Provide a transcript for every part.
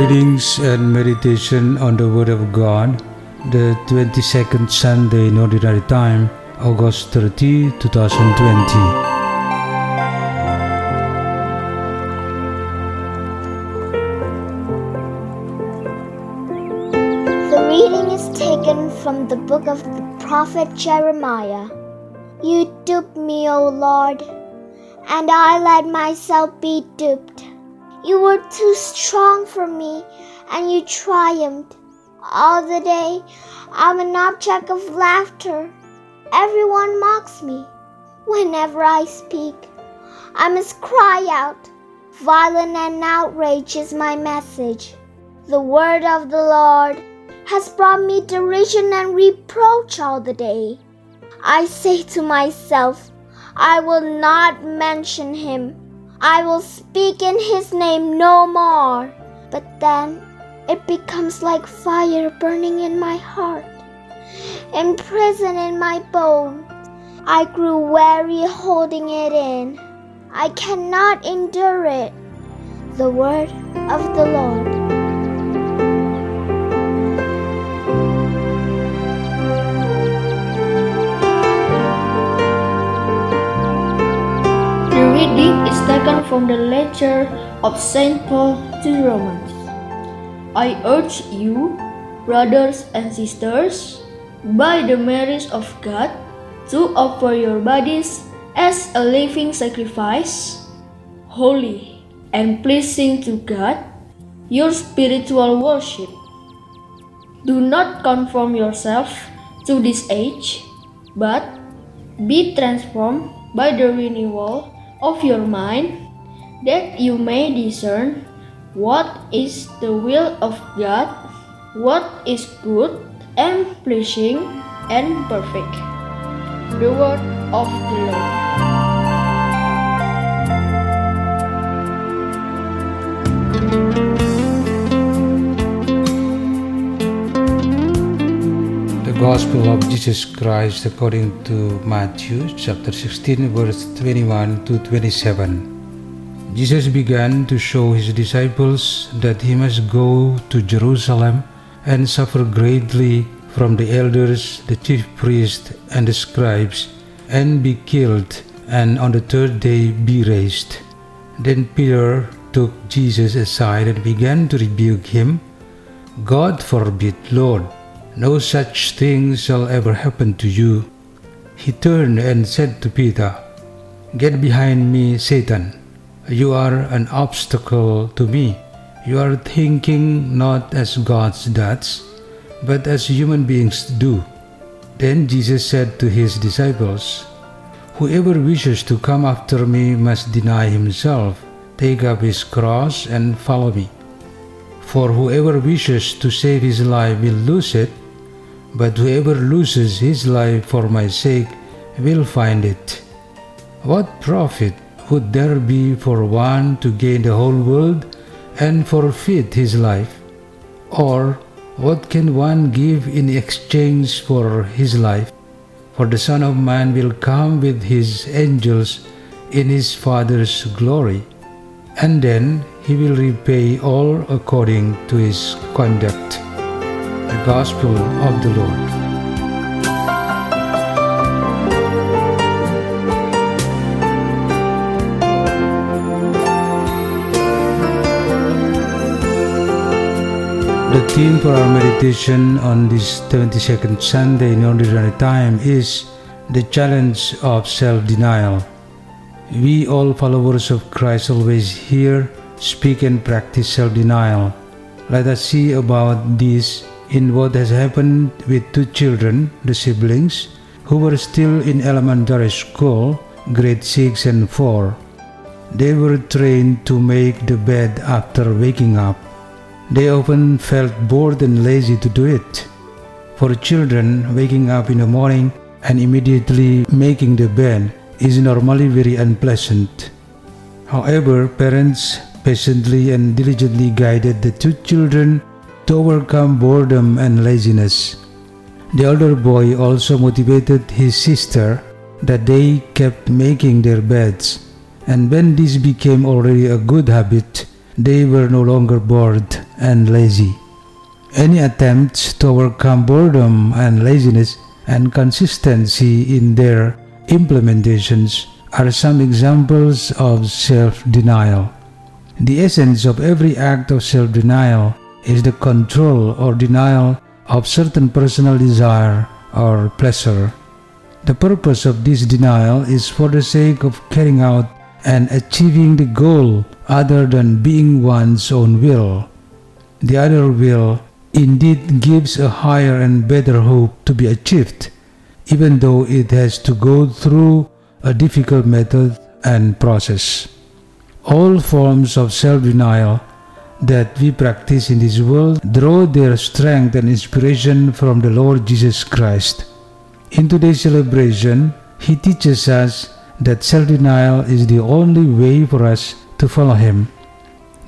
Readings and meditation on the Word of God, the 22nd Sunday in Ordinary Time, August 30, 2020. The reading is taken from the book of the prophet Jeremiah. You duped me, O Lord, and I let myself be duped. You were too strong for me, and you triumphed. All the day I'm an object of laughter. Everyone mocks me. Whenever I speak, I must cry out. Violent and outrage is my message. The word of the Lord has brought me derision and reproach all the day. I say to myself, I will not mention him. I will speak in his name no more. But then it becomes like fire burning in my heart, imprisoned in my bones. I grew weary holding it in. I cannot endure it. The word of the Lord. Reading is taken from the letter of St. Paul to Romans. I urge you, brothers and sisters, by the merits of God, to offer your bodies as a living sacrifice, holy and pleasing to God, your spiritual worship. Do not conform yourself to this age, but be transformed by the renewal of your mind, that you may discern what is the will of God, what is good and pleasing and perfect. The word of the Lord. Gospel of Jesus Christ according to Matthew chapter 16 verse 21 to 27. Jesus began to show his disciples that he must go to Jerusalem and suffer greatly from the elders, the chief priests, and the scribes, and be killed, and on the third day be raised. Then Peter took Jesus aside and began to rebuke him. God forbid, Lord, no such thing shall ever happen to you. He turned and said to Peter, Get behind me, Satan. You are an obstacle to me. You are thinking not as gods does, but as human beings do. Then Jesus said to his disciples, Whoever wishes to come after me must deny himself, take up his cross, and follow me. For whoever wishes to save his life will lose it, but whoever loses his life for my sake will find it. What profit would there be for one to gain the whole world and forfeit his life? Or what can one give in exchange for his life? For the Son of Man will come with his angels in his Father's glory, and then he will repay all according to his conduct. Gospel of the Lord. The theme for our meditation on this 22nd Sunday in Ordinary Time is the challenge of self denial. We, all followers of Christ, always hear, speak, and practice self denial. Let us see about this in what has happened with two children, the siblings, who were still in elementary school, grade 6 and 4. They were trained to make the bed after waking up. They often felt bored and lazy to do it. For children, waking up in the morning and immediately making the bed is normally very unpleasant. However, parents patiently and diligently guided the two children to overcome boredom and laziness. The older boy also motivated his sister that they kept making their beds, and when this became already a good habit, they were no longer bored and lazy. Any attempts to overcome boredom and laziness and consistency in their implementations are some examples of self denial. The essence of every act of self denial is the control or denial of certain personal desire or pleasure. The purpose of this denial is for the sake of carrying out and achieving the goal other than being one's own will. The other will indeed gives a higher and better hope to be achieved, even though it has to go through a difficult method and process. All forms of self denial that we practice in this world draw their strength and inspiration from the Lord Jesus Christ. In today's celebration, He teaches us that self denial is the only way for us to follow Him.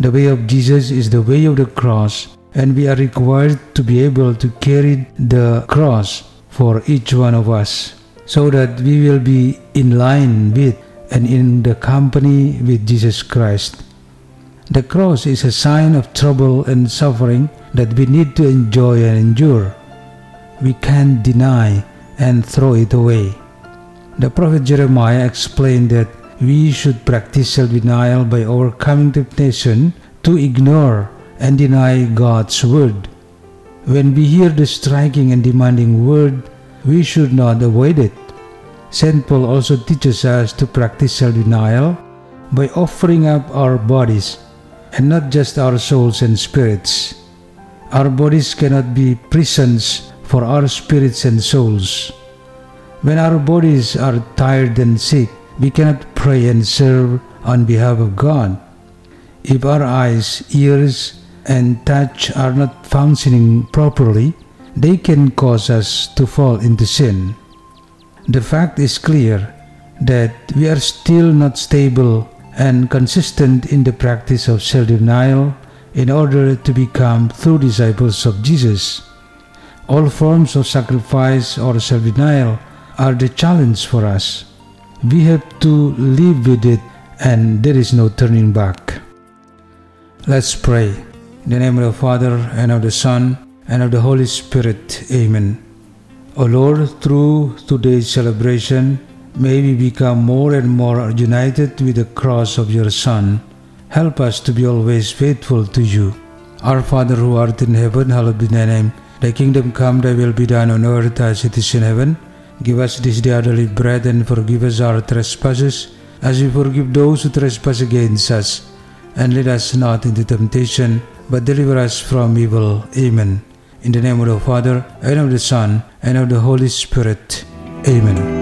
The way of Jesus is the way of the cross, and we are required to be able to carry the cross for each one of us so that we will be in line with and in the company with Jesus Christ. The cross is a sign of trouble and suffering that we need to enjoy and endure. We can't deny and throw it away. The prophet Jeremiah explained that we should practice self denial by overcoming temptation to ignore and deny God's word. When we hear the striking and demanding word, we should not avoid it. St. Paul also teaches us to practice self denial by offering up our bodies and not just our souls and spirits. Our bodies cannot be prisons for our spirits and souls. When our bodies are tired and sick, we cannot pray and serve on behalf of God. If our eyes, ears, and touch are not functioning properly, they can cause us to fall into sin. The fact is clear that we are still not stable and consistent in the practice of self denial in order to become true disciples of Jesus. All forms of sacrifice or self denial are the challenge for us. We have to live with it and there is no turning back. Let's pray. In the name of the Father, and of the Son, and of the Holy Spirit. Amen. O Lord, through today's celebration, may we become more and more united with the cross of your Son. Help us to be always faithful to you. Our Father who art in heaven, hallowed be thy name. Thy kingdom come, thy will be done on earth as it is in heaven. Give us this day our daily bread and forgive us our trespasses, as we forgive those who trespass against us. And lead us not into temptation, but deliver us from evil. Amen. In the name of the Father, and of the Son, and of the Holy Spirit. Amen.